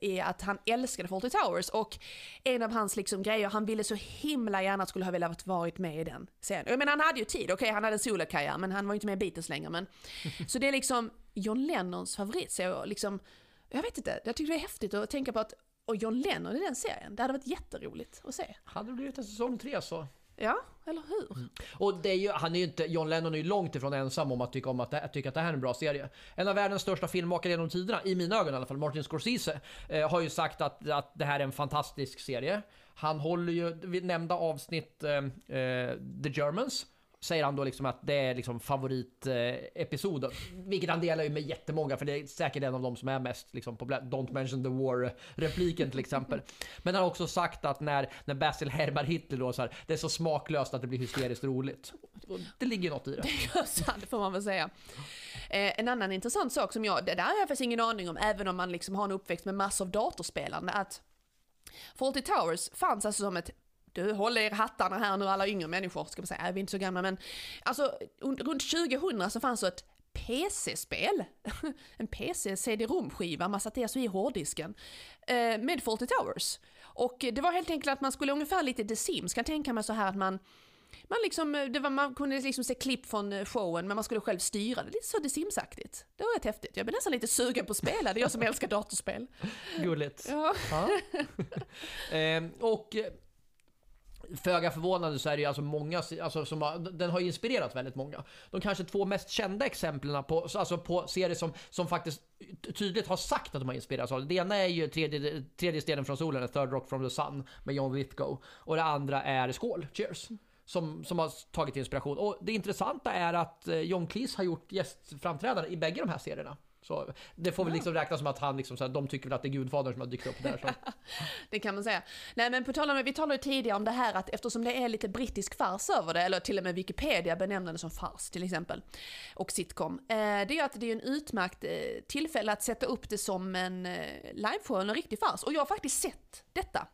är att han älskade Fawlty Towers och en av hans liksom grejer, han ville så himla gärna skulle ha velat varit med i den serien. Jag menar han hade ju tid, okej han hade en solokarriär men han var ju inte med i Beatles längre men. Så det är liksom John Lennons favorit. Så jag, liksom, jag vet inte, jag tycker det är häftigt att tänka på att och John Lennon i den serien, det hade varit jätteroligt att se. Hade det blivit en säsong tre så. Ja, eller hur? Och det är ju, han är ju inte, John Lennon är ju långt ifrån ensam om att tycka, om att, det, tycka att det här är en bra serie. En av världens största filmmakare genom tiderna, i mina ögon i alla fall, Martin Scorsese, eh, har ju sagt att, att det här är en fantastisk serie. Han håller ju, vid nämnda avsnitt, eh, eh, The Germans, säger han då liksom att det är liksom favoritepisoden. Vilket han delar ju med jättemånga, för det är säkert en av de som är mest liksom populär. Don't mention the war-repliken till exempel. Men han har också sagt att när, när Basil härmar Hitler då så här, det är så smaklöst att det blir hysteriskt roligt. Och det ligger något i det. Sant, det får man väl säga. Eh, en annan intressant sak som jag, det där har jag faktiskt ingen aning om, även om man liksom har en uppväxt med massor av datorspelande, att Fawlty Towers fanns alltså som ett du, håll er hattarna här nu alla yngre människor, ska man säga, är vi inte så gamla men alltså un- runt 2000 så fanns så ett PC-spel, en PC-CD-ROM-skiva, man satte alltså i hårddisken, eh, med Fawlty Towers. Och det var helt enkelt att man skulle ungefär lite The Sims, kan tänka mig så här att man man, liksom, det var, man kunde liksom se klipp från eh, showen men man skulle själv styra det, lite så The Sims-aktigt. Det var rätt häftigt. Jag blev nästan lite sugen på att spela, det är jag som älskar datorspel. Gulligt. Ja. Ja. ehm, och eh, föga förvånande så är det ju alltså många, alltså som har, den har inspirerat väldigt många. De kanske två mest kända exemplen på, alltså på serier som, som faktiskt tydligt har sagt att de har inspirerats av det. Det ena är ju tredje, tredje stenen från solen, Third Rock from the Sun med John Lithgow. Och det andra är Skål, Cheers. Som, som har tagit inspiration. Och det intressanta är att eh, John Cleese har gjort gästframträdanden i bägge de här serierna. Så det får väl liksom räknas som att han liksom, så här, de tycker väl att det är Gudfadern som har dykt upp där. Så. Det kan man säga. Nej men på tal om, vi talade ju tidigare om det här att eftersom det är lite brittisk fars över det, eller till och med Wikipedia benämner det som fars till exempel, och sitcom, eh, det är att det är en utmärkt eh, tillfälle att sätta upp det som en eh, liveshow, en riktig fars. Och jag har faktiskt sett detta.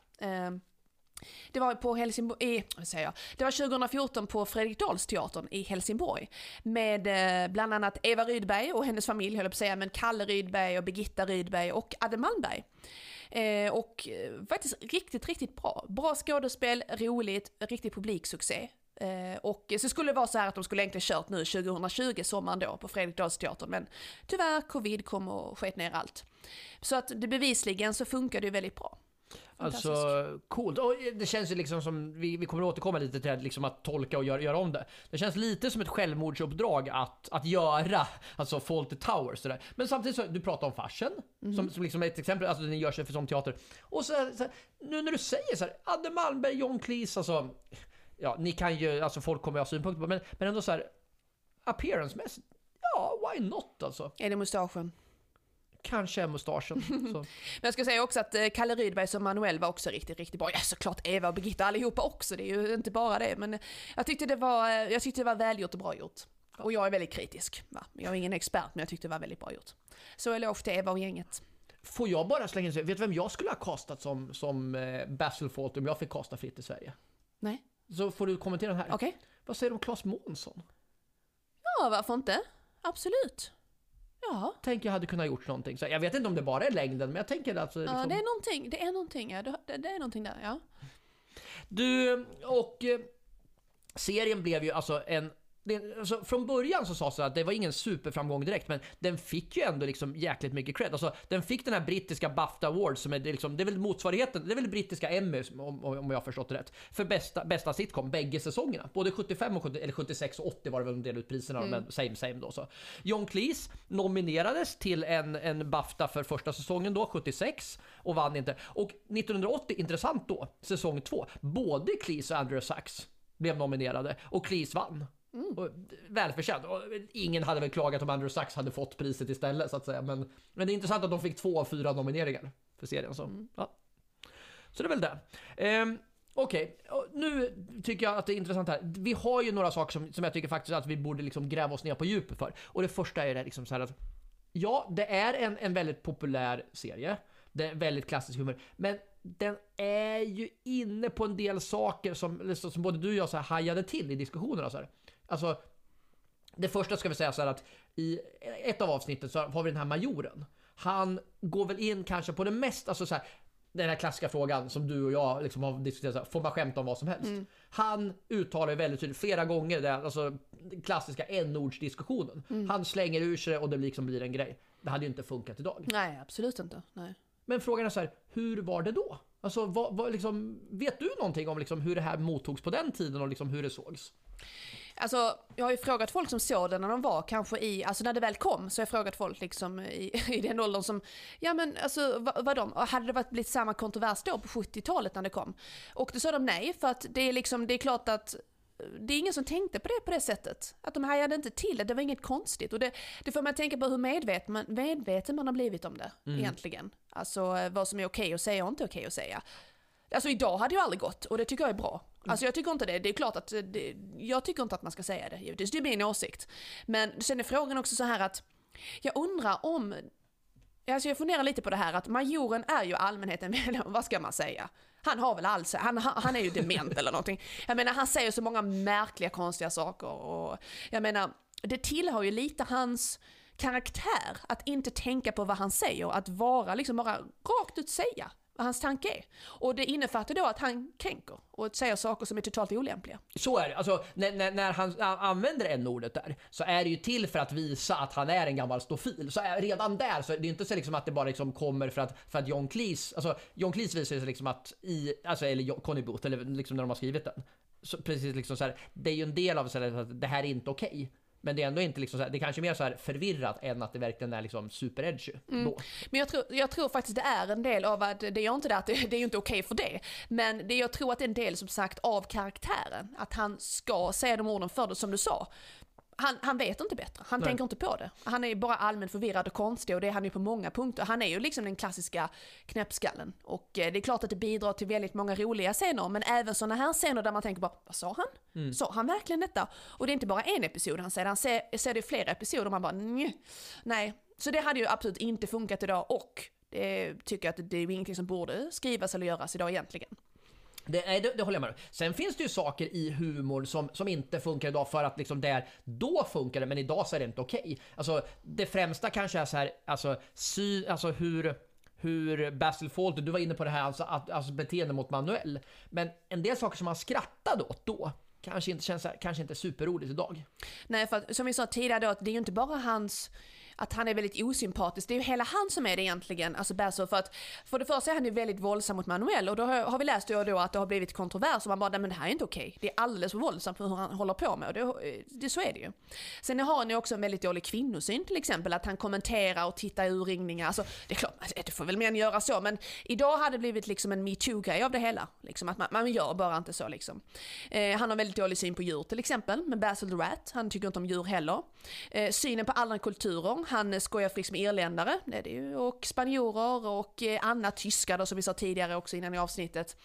Det var på Helsingborg, vad säger jag? Det var 2014 på Fredriksdalsteatern i Helsingborg. Med eh, bland annat Eva Rydberg och hennes familj höll jag på att säga, men Kalle Rydberg och Birgitta Rydberg och Adde Malmberg. Eh, och eh, faktiskt riktigt, riktigt bra. Bra skådespel, roligt, riktig publiksuccé. Eh, och så skulle det vara så här att de skulle egentligen kört nu 2020, sommaren då, på Fredriksdalsteatern. Men tyvärr, covid kom och sket ner allt. Så att det bevisligen så funkar det ju väldigt bra. Alltså coolt. Och det känns ju liksom som, vi, vi kommer återkomma lite till liksom att tolka och göra, göra om det. Det känns lite som ett självmordsuppdrag att, att göra, alltså Fawlty Towers sådär. Men samtidigt så, du pratar om farsen, mm. som, som liksom ett exempel, alltså den gör sig för sån teater. Och så, så nu när du säger så här, Adde Malmberg, John Cleese, alltså, ja ni kan ju, alltså folk kommer ha synpunkter på, men, men ändå så här, appearance-mässigt, ja why not alltså? Är det mustaschen? Kanske är mustaschen. Men jag ska säga också att eh, Kalle Rydberg som Manuel var också riktigt, riktigt bra. Ja såklart Eva och Birgitta allihopa också, det är ju inte bara det. Men jag tyckte det var, eh, jag tyckte det var välgjort och bra gjort. Och jag är väldigt kritisk. Va? Jag är ingen expert men jag tyckte det var väldigt bra gjort. Så eloge till Eva och gänget. Får jag bara slänga in vet du vem jag skulle ha kastat som, som eh, Basil Fawlty om jag fick kasta fritt i Sverige? Nej. Så får du kommentera den här. Okej. Okay. Vad säger du om Claes Månsson? Ja, varför inte? Absolut. Ja. Tänker jag hade kunnat gjort någonting. Så jag vet inte om det bara är längden, men jag tänker att... Liksom... Ja, det är någonting. Det är någonting, ja. Det, det är någonting där, ja. Du, och... Eh, serien blev ju alltså en det, alltså, från början så sades det att det var ingen superframgång direkt, men den fick ju ändå liksom jäkligt mycket cred. Alltså, den fick den här brittiska BAFTA Awards som är, det, liksom, det är väl motsvarigheten, det är väl brittiska Emmy om, om jag har förstått det rätt, för bästa, bästa sitcom bägge säsongerna. Både 75 och 70, eller 76 och 80 var det väl de delade ut priserna, mm. men same same då så. John Cleese nominerades till en, en BAFTA för första säsongen då, 76, och vann inte. Och 1980, intressant då, säsong 2, både Cleese och Andrew Sachs blev nominerade och Cleese vann. Mm. Och, välförtjänt. Och ingen hade väl klagat om Andrew Sachs hade fått priset istället så att säga. Men, men det är intressant att de fick två av fyra nomineringar för serien. Så, mm. ja. så det är väl det. Um, Okej, okay. nu tycker jag att det är intressant här. Vi har ju några saker som, som jag tycker faktiskt att vi borde liksom gräva oss ner på djupet för. Och det första är det liksom så här att ja, det är en, en väldigt populär serie. Det är väldigt klassisk humor. Men den är ju inne på en del saker som, som både du och jag så här hajade till i diskussionerna. Så här. Alltså, det första ska vi säga så här att i ett av avsnitten så har vi den här majoren. Han går väl in kanske på det mest, alltså så här, den här klassiska frågan som du och jag liksom har diskuterat, så här, får man skämta om vad som helst? Mm. Han uttalar ju väldigt tydligt flera gånger alltså den klassiska n-ordsdiskussionen. Mm. Han slänger ur sig det och det liksom blir en grej. Det hade ju inte funkat idag. Nej, absolut inte. Nej. Men frågan är så här, hur var det då? Alltså, vad, vad, liksom, vet du någonting om liksom hur det här mottogs på den tiden och liksom hur det sågs? Alltså, jag har ju frågat folk som såg det när de var kanske i, alltså när det väl kom, så har jag frågat folk liksom i, i den åldern som, ja men alltså vad, vad de, hade det varit blivit samma kontrovers då på 70-talet när det kom? Och då sa de nej, för att det är liksom, det är klart att det är ingen som tänkte på det på det sättet. Att de hajade inte till det, det var inget konstigt. Och det, det får man tänka på hur medveten man, medveten man har blivit om det mm. egentligen. Alltså vad som är okej att säga och inte okej att säga. Alltså idag hade jag aldrig gått och det tycker jag är bra. Mm. Alltså jag tycker inte det. Det är klart att eh, det, jag tycker inte att man ska säga det givetvis. Det är min åsikt. Men sen är frågan också så här att jag undrar om Alltså jag funderar lite på det här att majoren är ju allmänheten, vad ska man säga? Han har väl alls, han, han är ju dement eller någonting. Jag menar han säger så många märkliga konstiga saker och jag menar det tillhör ju lite hans karaktär att inte tänka på vad han säger, att vara liksom bara rakt ut säga vad hans tanke är. Och det innefattar då att han kränker och säger saker som är totalt olämpliga. Så är det. Alltså, när, när, när han använder n-ordet där så är det ju till för att visa att han är en gammal stofil. Så är, redan där så är det inte så liksom att det bara liksom kommer för att, för att John Cleese, alltså John Cleese visar sig liksom att i, alltså eller Conny Booth, eller liksom när de har skrivit den. Så precis liksom så här, det är ju en del av det, att det här är inte okej. Okay. Men det är ändå inte liksom så här, det är kanske mer så här förvirrat än att det verkligen är liksom super-edgy. Mm. Men jag tror, jag tror faktiskt det är en del av att, det är inte det att det, det är ju inte okej okay för det. Men det, jag tror att det är en del som sagt av karaktären. Att han ska säga de orden för det som du sa han, han vet inte bättre, han Nej. tänker inte på det. Han är bara allmänt förvirrad och konstig och det är han ju på många punkter. Han är ju liksom den klassiska knäppskallen. Och eh, det är klart att det bidrar till väldigt många roliga scener, men även sådana här scener där man tänker bara, vad sa han? Mm. Sa han verkligen detta? Och det är inte bara en episod han säger, han ser, ser det i flera episoder och man bara, Nj. Nej. Så det hade ju absolut inte funkat idag och det tycker jag att det är ingenting som borde skrivas eller göras idag egentligen. Det, nej, det, det håller jag med om. Sen finns det ju saker i humor som, som inte funkar idag för att liksom där, då funkar det men idag så är det inte okej. Alltså det främsta kanske är så här, alltså, sy, alltså hur hur Basil Fawlty, du var inne på det här, alltså, att, alltså beteende mot Manuel. Men en del saker som man skrattade åt då, kanske inte känns kanske inte superroligt idag. Nej, för att, som vi sa tidigare då, det är ju inte bara hans att han är väldigt osympatisk. Det är ju hela han som är det egentligen, alltså Basso, För att för det första är han ju väldigt våldsam mot Manuel och då har, har vi läst då, då att det har blivit kontrovers och man bara, nej men det här är inte okej. Det är alldeles för våldsamt för hur han håller på med och det, eh, det, så är det ju. Sen har han ju också en väldigt dålig kvinnosyn till exempel, att han kommenterar och tittar i urringningar. Alltså, det är klart, alltså, det får väl män göra så, men idag hade det blivit liksom en metoo-grej av det hela. Liksom, att man, man gör bara inte så liksom. Eh, han har väldigt dålig syn på djur till exempel, men Basil the Rat. Han tycker inte om djur heller. Eh, synen på andra kulturer han skojar friskt med irländare, det är det ju, och spanjorer och eh, andra annat tyskar då, som vi sa tidigare också innan i avsnittet.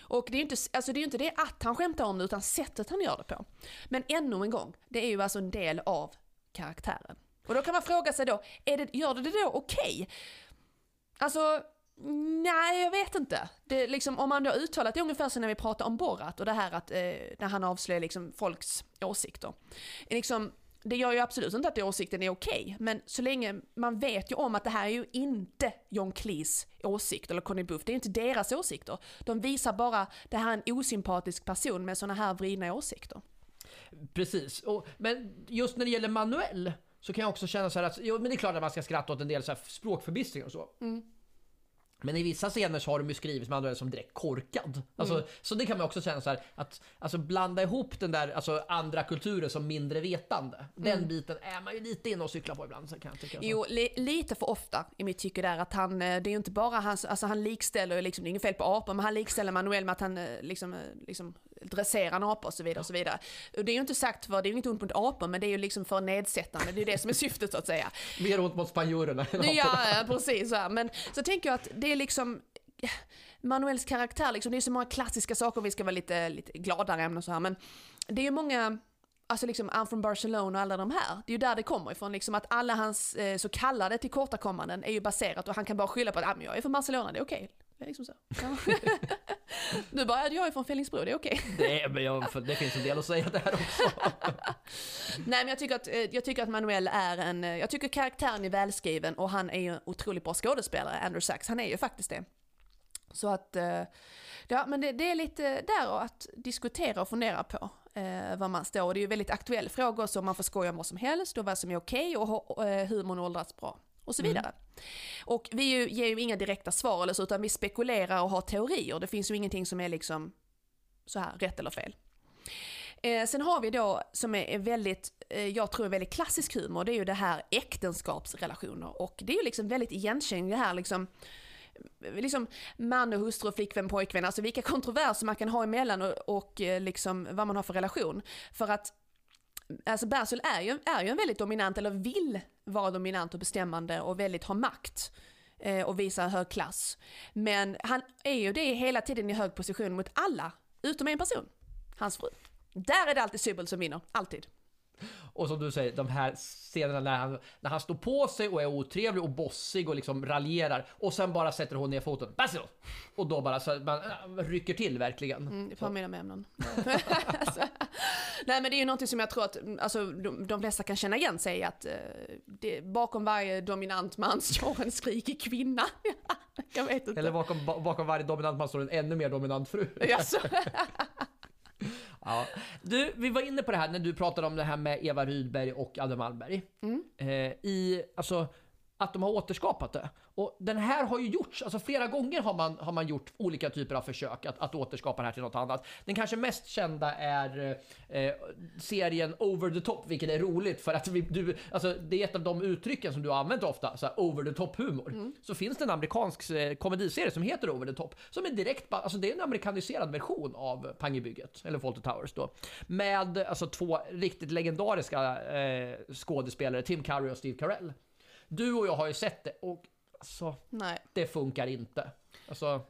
Och det är ju inte, alltså det, är inte det att han skämtar om det, utan sättet han gör det på. Men ännu en gång, det är ju alltså en del av karaktären. Och då kan man fråga sig då, är det, gör det det då okej? Okay? Alltså, nej jag vet inte. Det, liksom, om man då uttalat det ungefär som när vi pratade om Borat och det här att, eh, när han avslöjar liksom folks åsikter. Liksom, det gör ju absolut inte att åsikten är okej, okay, men så länge man vet ju om att det här är ju inte John Cleese åsikt eller Conny Buff, det är inte deras åsikter. De visar bara, det här är en osympatisk person med sådana här vridna åsikter. Precis, och, men just när det gäller Manuel så kan jag också känna så här att, jo men det är klart att man ska skratta åt en del så här språkförbistring och så. Mm. Men i vissa scener så har de ju skrivit Manuel som direkt korkad. Alltså, mm. Så det kan man också känna så här, att alltså, blanda ihop den där alltså, andra kulturen som mindre vetande. Den mm. biten är man ju lite inne och cyklar på ibland. Så kan jag tycka, Jo, li lite för ofta i mitt tycke där att han, eh, det är ju inte bara hans, alltså han likställer, liksom, det är inget fel på apor, men han likställer Manuel med att han eh, liksom, eh, liksom dressera en apa och så vidare. Och så vidare. Det är ju inte sagt för, det är ju inget ont mot apor, men det är ju liksom för nedsättande, det är det som är syftet så att säga. Mer ont mot spanjorerna än Ja, precis. Så Men så tänker jag att det är liksom, Manuels karaktär, liksom, det är så många klassiska saker, vi ska vara lite, lite gladare ämnen och så här, men det är ju många, alltså liksom I'm from Barcelona och alla de här, det är ju där det kommer ifrån, liksom att alla hans eh, så kallade tillkortakommanden är ju baserat och han kan bara skylla på att ah, jag är från Barcelona, det är okej. Okay. Liksom så. Ja. du bara, jag är från Fellingsbro, det är okej. Okay. Det, jag, det finns en del att säga där också. Nej men jag tycker, att, eh, jag tycker att Manuel är en, eh, jag tycker karaktären är välskriven och han är ju en otroligt bra skådespelare, Andrew Sachs, han är ju faktiskt det. Så att, eh, ja men det, det är lite där att diskutera och fundera på eh, var man står. Och det är ju väldigt aktuell fråga så man får skoja om vad som helst och vad som är okej okay och humorn åldrats bra och så mm. vidare. Mm. Och vi ju, ger ju inga direkta svar eller så, utan vi spekulerar och har teorier. Det finns ju ingenting som är liksom så här rätt eller fel. Eh, sen har vi då, som är väldigt, eh, jag tror är väldigt klassisk humor, det är ju det här äktenskapsrelationer. Och det är ju liksom väldigt igenkännligt det här liksom, liksom man och hustru, flickvän, pojkvän, alltså vilka kontroverser man kan ha emellan och, och eh, liksom vad man har för relation. För att alltså Bersul är ju, är ju en väldigt dominant, eller vill vara dominant och bestämmande och väldigt ha makt eh, och visa hög klass. Men han är ju det hela tiden i hög position mot alla, utom en person, hans fru. Där är det alltid Sybil som vinner, alltid. Och som du säger, de här scenerna när han, när han står på sig och är otrevlig och bossig och liksom raljerar och sen bara sätter hon ner foten. Basil! Och då bara så man äh, rycker till verkligen. Mm, det påminner mig om någon. alltså, nej men det är ju någonting som jag tror att alltså, de, de flesta kan känna igen sig i att uh, det, bakom varje dominant man står en skrikig kvinna. jag vet inte. Eller bakom, bakom varje dominant man står en ännu mer dominant fru. Ja. Du, vi var inne på det här när du pratade om det här med Eva Rydberg och Adde Malmberg. Mm. Eh, I, alltså, att de har återskapat det. Och den här har ju gjorts, alltså flera gånger har man, har man gjort olika typer av försök att, att återskapa det här till något annat. Den kanske mest kända är eh, serien Over the Top, vilket är roligt för att vi, du, alltså, det är ett av de uttrycken som du har använt ofta, så här, over the top humor. Mm. Så finns det en amerikansk eh, komediserie som heter Over the Top, som är direkt, alltså det är en amerikaniserad version av Pangebygget, eller Fawlty Towers då. Med alltså två riktigt legendariska eh, skådespelare, Tim Curry och Steve Carell. Du och jag har ju sett det och alltså, Nej. det funkar inte. Alltså,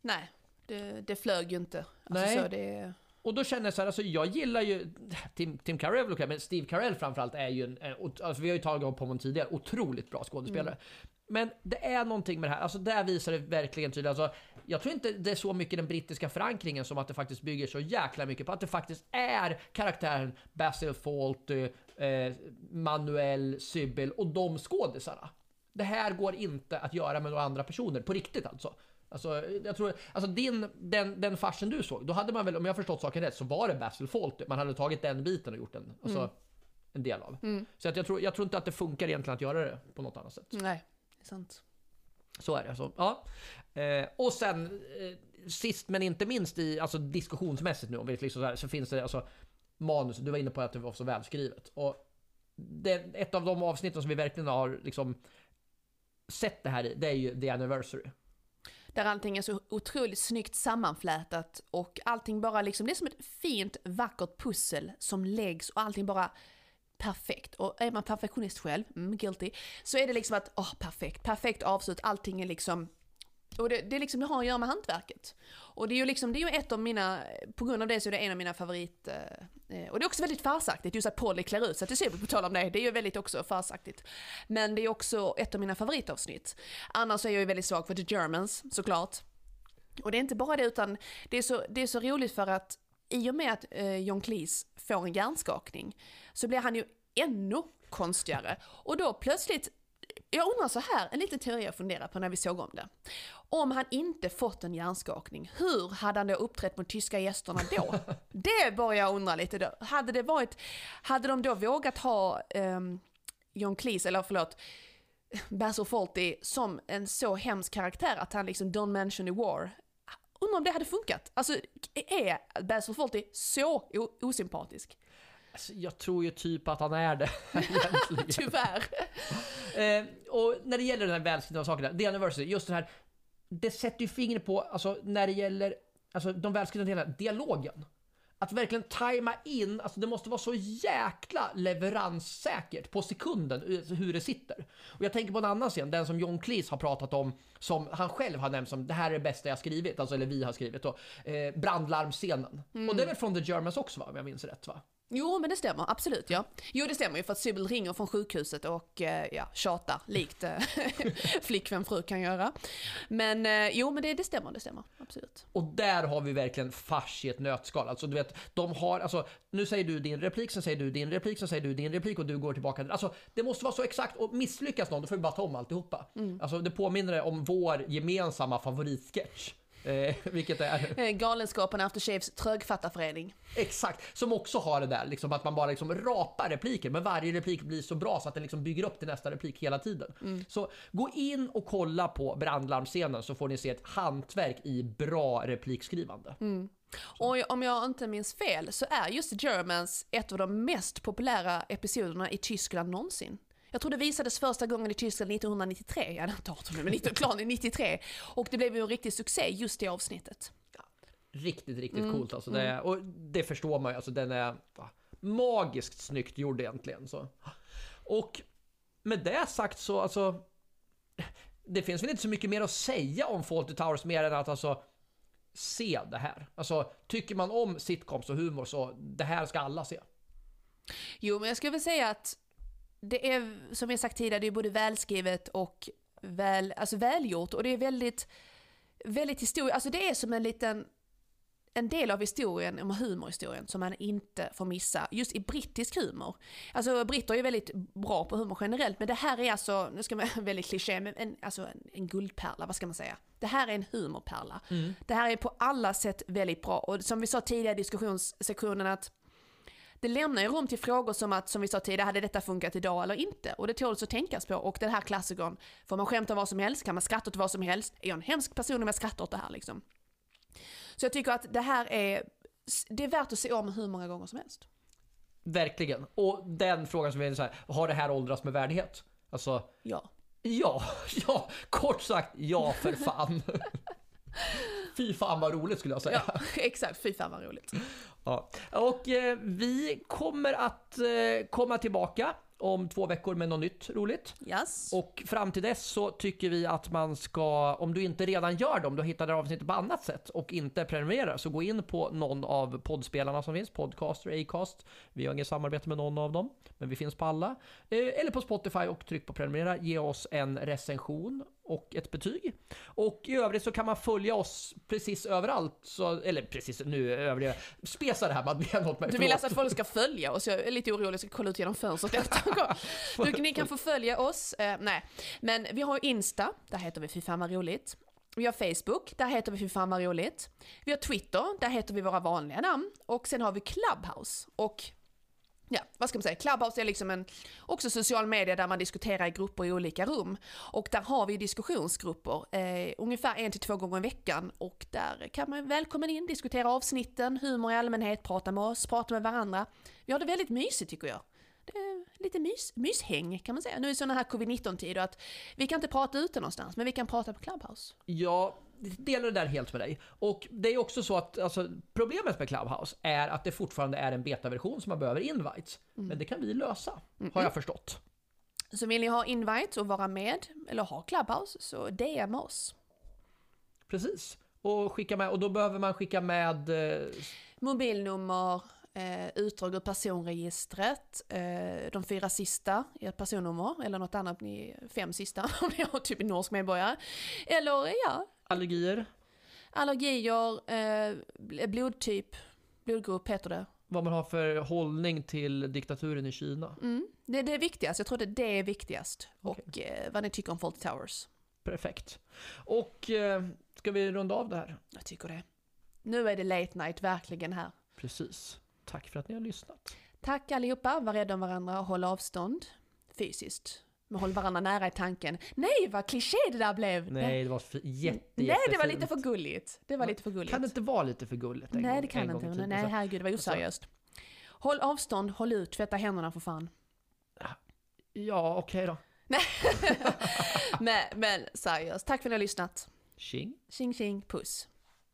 Nej, det, det flög ju inte. Alltså, Nej. Så det... Och då känner jag så här, alltså jag gillar ju Tim, Tim Carell, men Steve Carell framförallt är ju en, alltså vi har ju tagit upp honom tidigare, otroligt bra skådespelare. Mm. Men det är någonting med det här, alltså där visar det verkligen tydligt. Alltså, jag tror inte det är så mycket den brittiska förankringen som att det faktiskt bygger så jäkla mycket på att det faktiskt är karaktären Basil Fawlty, eh, Manuel Sybil och de skådisarna. Det här går inte att göra med några andra personer, på riktigt alltså. Alltså, jag tror, alltså din, den, den farsen du såg, då hade man väl, om jag förstått saken rätt, så var det Basil Fawlty. Man hade tagit den biten och gjort en, alltså, Mm. en del av. Mm. Så att jag, tror, jag tror inte att det funkar egentligen att göra det på något annat sätt. Nej, det är sant. Så är det. Så, ja. eh, och sen eh, sist men inte minst i, alltså diskussionsmässigt nu om vi liksom så, här, så finns det alltså manus, du var inne på att det var så välskrivet. Och det, ett av de avsnitten som vi verkligen har liksom sett det här i, det är ju The Anniversary. Där allting är så otroligt snyggt sammanflätat och allting bara liksom, det är som ett fint vackert pussel som läggs och allting bara perfekt. Och är man perfektionist själv, mm, guilty, så är det liksom att, åh perfekt, perfekt avslut, allting är liksom och det, det, liksom, det har att göra med hantverket. Och det är ju liksom, det är ju ett av mina, på grund av det så är det en av mina favorit... Eh, eh och det är också väldigt farsaktigt, just att Polly klär ut sig till Sybil, på tal om det, det är ju väldigt också farsaktigt. Men det är också ett av mina favoritavsnitt. Annars är jag ju väldigt svag för The Germans, såklart. Och det är inte bara det, utan det är så, det är så roligt för att i och med att eh, John Cleese får en hjärnskakning så blir han ju ännu konstigare. Och då plötsligt jag undrar så här, en liten teori jag funderar på när vi såg om det. Om han inte fått en hjärnskakning, hur hade han då uppträtt mot tyska gästerna då? Det börjar jag undra lite då. Hade det varit, hade de då vågat ha um, John Cleese, eller förlåt, Basil Fawlty som en så hemsk karaktär att han liksom don't mention the war. Undrar om det hade funkat? Alltså, är Basil Fawlty så osympatisk? Alltså, jag tror ju typ att han är det. Tyvärr. eh, och när det gäller den här välskrivna sakerna, The Anniversary, just det här, det sätter ju fingret på, alltså när det gäller alltså, de välskrivna delarna, dialogen. Att verkligen tajma in, alltså det måste vara så jäkla leveranssäkert på sekunden hur det sitter. Och jag tänker på en annan scen, den som John Cleese har pratat om, som han själv har nämnt som det här är det bästa jag skrivit, alltså eller vi har skrivit då, eh, brandlarmscenen. Mm. Och det är väl från The Germans också va, om jag minns rätt va? Jo, men det stämmer. Absolut, ja. Jo, det stämmer ju för att Sybil ringer från sjukhuset och eh, ja, tjatar likt eh, flickvän fru kan göra. Men eh, jo, men det, det stämmer, det stämmer. Absolut. Och där har vi verkligen fars i ett nötskal. Alltså du vet, de har, alltså nu säger du din replik, sen säger du din replik, sen säger du din replik och du går tillbaka. Alltså det måste vara så exakt och misslyckas någon, då får vi bara ta om alltihopa. Mm. Alltså det påminner om vår gemensamma favoritsketch. Eh, vilket är... Galenskapen Aftershaves trögfattarförening. Exakt, som också har det där liksom att man bara liksom rapar repliker, men varje replik blir så bra så att den liksom bygger upp till nästa replik hela tiden. Mm. Så gå in och kolla på brandlarmscenen så får ni se ett hantverk i bra replikskrivande. Mm. Och om jag inte minns fel så är just Germans ett av de mest populära episoderna i Tyskland någonsin. Jag tror det visades första gången i Tyskland 1993, ja inte 18 men 93. Och det blev ju en riktig succé just det avsnittet. Ja, riktigt, riktigt mm. coolt alltså. Det, och det förstår man ju, alltså den är magiskt snyggt gjord egentligen. Så. Och med det sagt så alltså, det finns väl inte så mycket mer att säga om Fawlty Towers mer än att alltså se det här. Alltså tycker man om sitcoms och humor så det här ska alla se. Jo, men jag skulle väl säga att det är, som jag sagt tidigare, det är både välskrivet och väl, alltså välgjort och det är väldigt, väldigt historiskt, alltså det är som en liten, en del av historien, om humorhistorien, som man inte får missa, just i brittisk humor. Alltså britter är väldigt bra på humor generellt, men det här är alltså, nu ska man väldigt kliché, men en, alltså en, en guldpärla, vad ska man säga? Det här är en humorpärla. Mm. Det här är på alla sätt väldigt bra och som vi sa tidigare i diskussionssektionen att det lämnar ju rum till frågor som att, som vi sa tidigare, hade detta funkat idag eller inte? Och det tåls att tänkas på. Och den här klassikern, får man skämta vad som helst? Kan man skratta åt vad som helst? Är jag en hemsk person om jag skrattar åt det här liksom? Så jag tycker att det här är, det är värt att se om hur många gånger som helst. Verkligen. Och den frågan som är så här, har det här åldrats med värdighet? Alltså, ja. Ja, ja, kort sagt ja för fan. Fy fan vad roligt skulle jag säga. Ja, exakt, fy fan vad roligt. Ja. Och eh, vi kommer att eh, komma tillbaka om två veckor med något nytt roligt. Yes. Och fram till dess så tycker vi att man ska, om du inte redan gör dem, du hittar det avsnittet på annat sätt och inte prenumererar, så gå in på någon av poddspelarna som finns, Podcaster, Acast. Vi har inget samarbete med någon av dem, men vi finns på alla. Eh, Eller på Spotify och tryck på prenumerera, ge oss en recension och ett betyg. Och i övrigt så kan man följa oss precis överallt, så, eller precis nu övriga, spesa det här Madeleine åt mig. Du vill alltså att folk ska följa oss? Jag är lite orolig, jag ska kolla ut genom fönstret efter. Du, ni kan få följa oss, eh, nej. Men vi har Insta, där heter vi Fy fan vad roligt. Vi har Facebook, där heter vi Fy fan vad roligt. Vi har Twitter, där heter vi våra vanliga namn. Och sen har vi Clubhouse. Och Ja, vad ska man säga? Clubhouse är liksom en också social media där man diskuterar i grupper i olika rum. Och där har vi diskussionsgrupper eh, ungefär en till två gånger i veckan. Och där kan man välkommen in, diskutera avsnitten, humor i allmänhet, prata med oss, prata med varandra. Vi har det väldigt mysigt tycker jag. Det är lite mys, myshäng kan man säga. Nu i sådana här covid-19-tider att vi kan inte prata ute någonstans, men vi kan prata på Clubhouse. Ja, delar det där helt med dig. Och det är också så att alltså, problemet med Clubhouse är att det fortfarande är en betaversion som man behöver invites. Men det kan vi lösa, har jag förstått. Så vill ni ha invite och vara med, eller ha Clubhouse, så DM oss. Precis. Och, skicka med, och då behöver man skicka med... Eh, Mobilnummer, eh, utdrag ur personregistret, eh, de fyra sista i ett personnummer, eller något annat, ni fem sista om ni har typ en norsk medborgare. Eller ja, allergier, allergier, eh, blodtyp, blodgrupp heter det. vad man har för hållning till diktaturen i Kina. Mm. Det, det är viktigast, jag tror det, det är viktigast. Och eh, vad ni tycker om Fawlty Towers. Perfekt. Och eh, ska vi runda av det här? Jag tycker det. Nu är det late night verkligen här. Precis. Tack för att ni har lyssnat. Tack allihopa, var rädda om varandra, håll avstånd fysiskt. Men håll varandra nära i tanken. Nej, vad kliché det där blev! Nej, det var för, jätte, Nej, det var lite för gulligt. Det var lite för gulligt. Kan det inte vara lite för gulligt en Nej, gång, det kan det inte. tiden? Nej, Alltså, herregud, det var oseriöst. Håll avstånd, håll ut, tvätta händerna för fan. Ja, okej då. men, men seriöst, tack för att ni har lyssnat. Tjing. Tjing tjing, puss.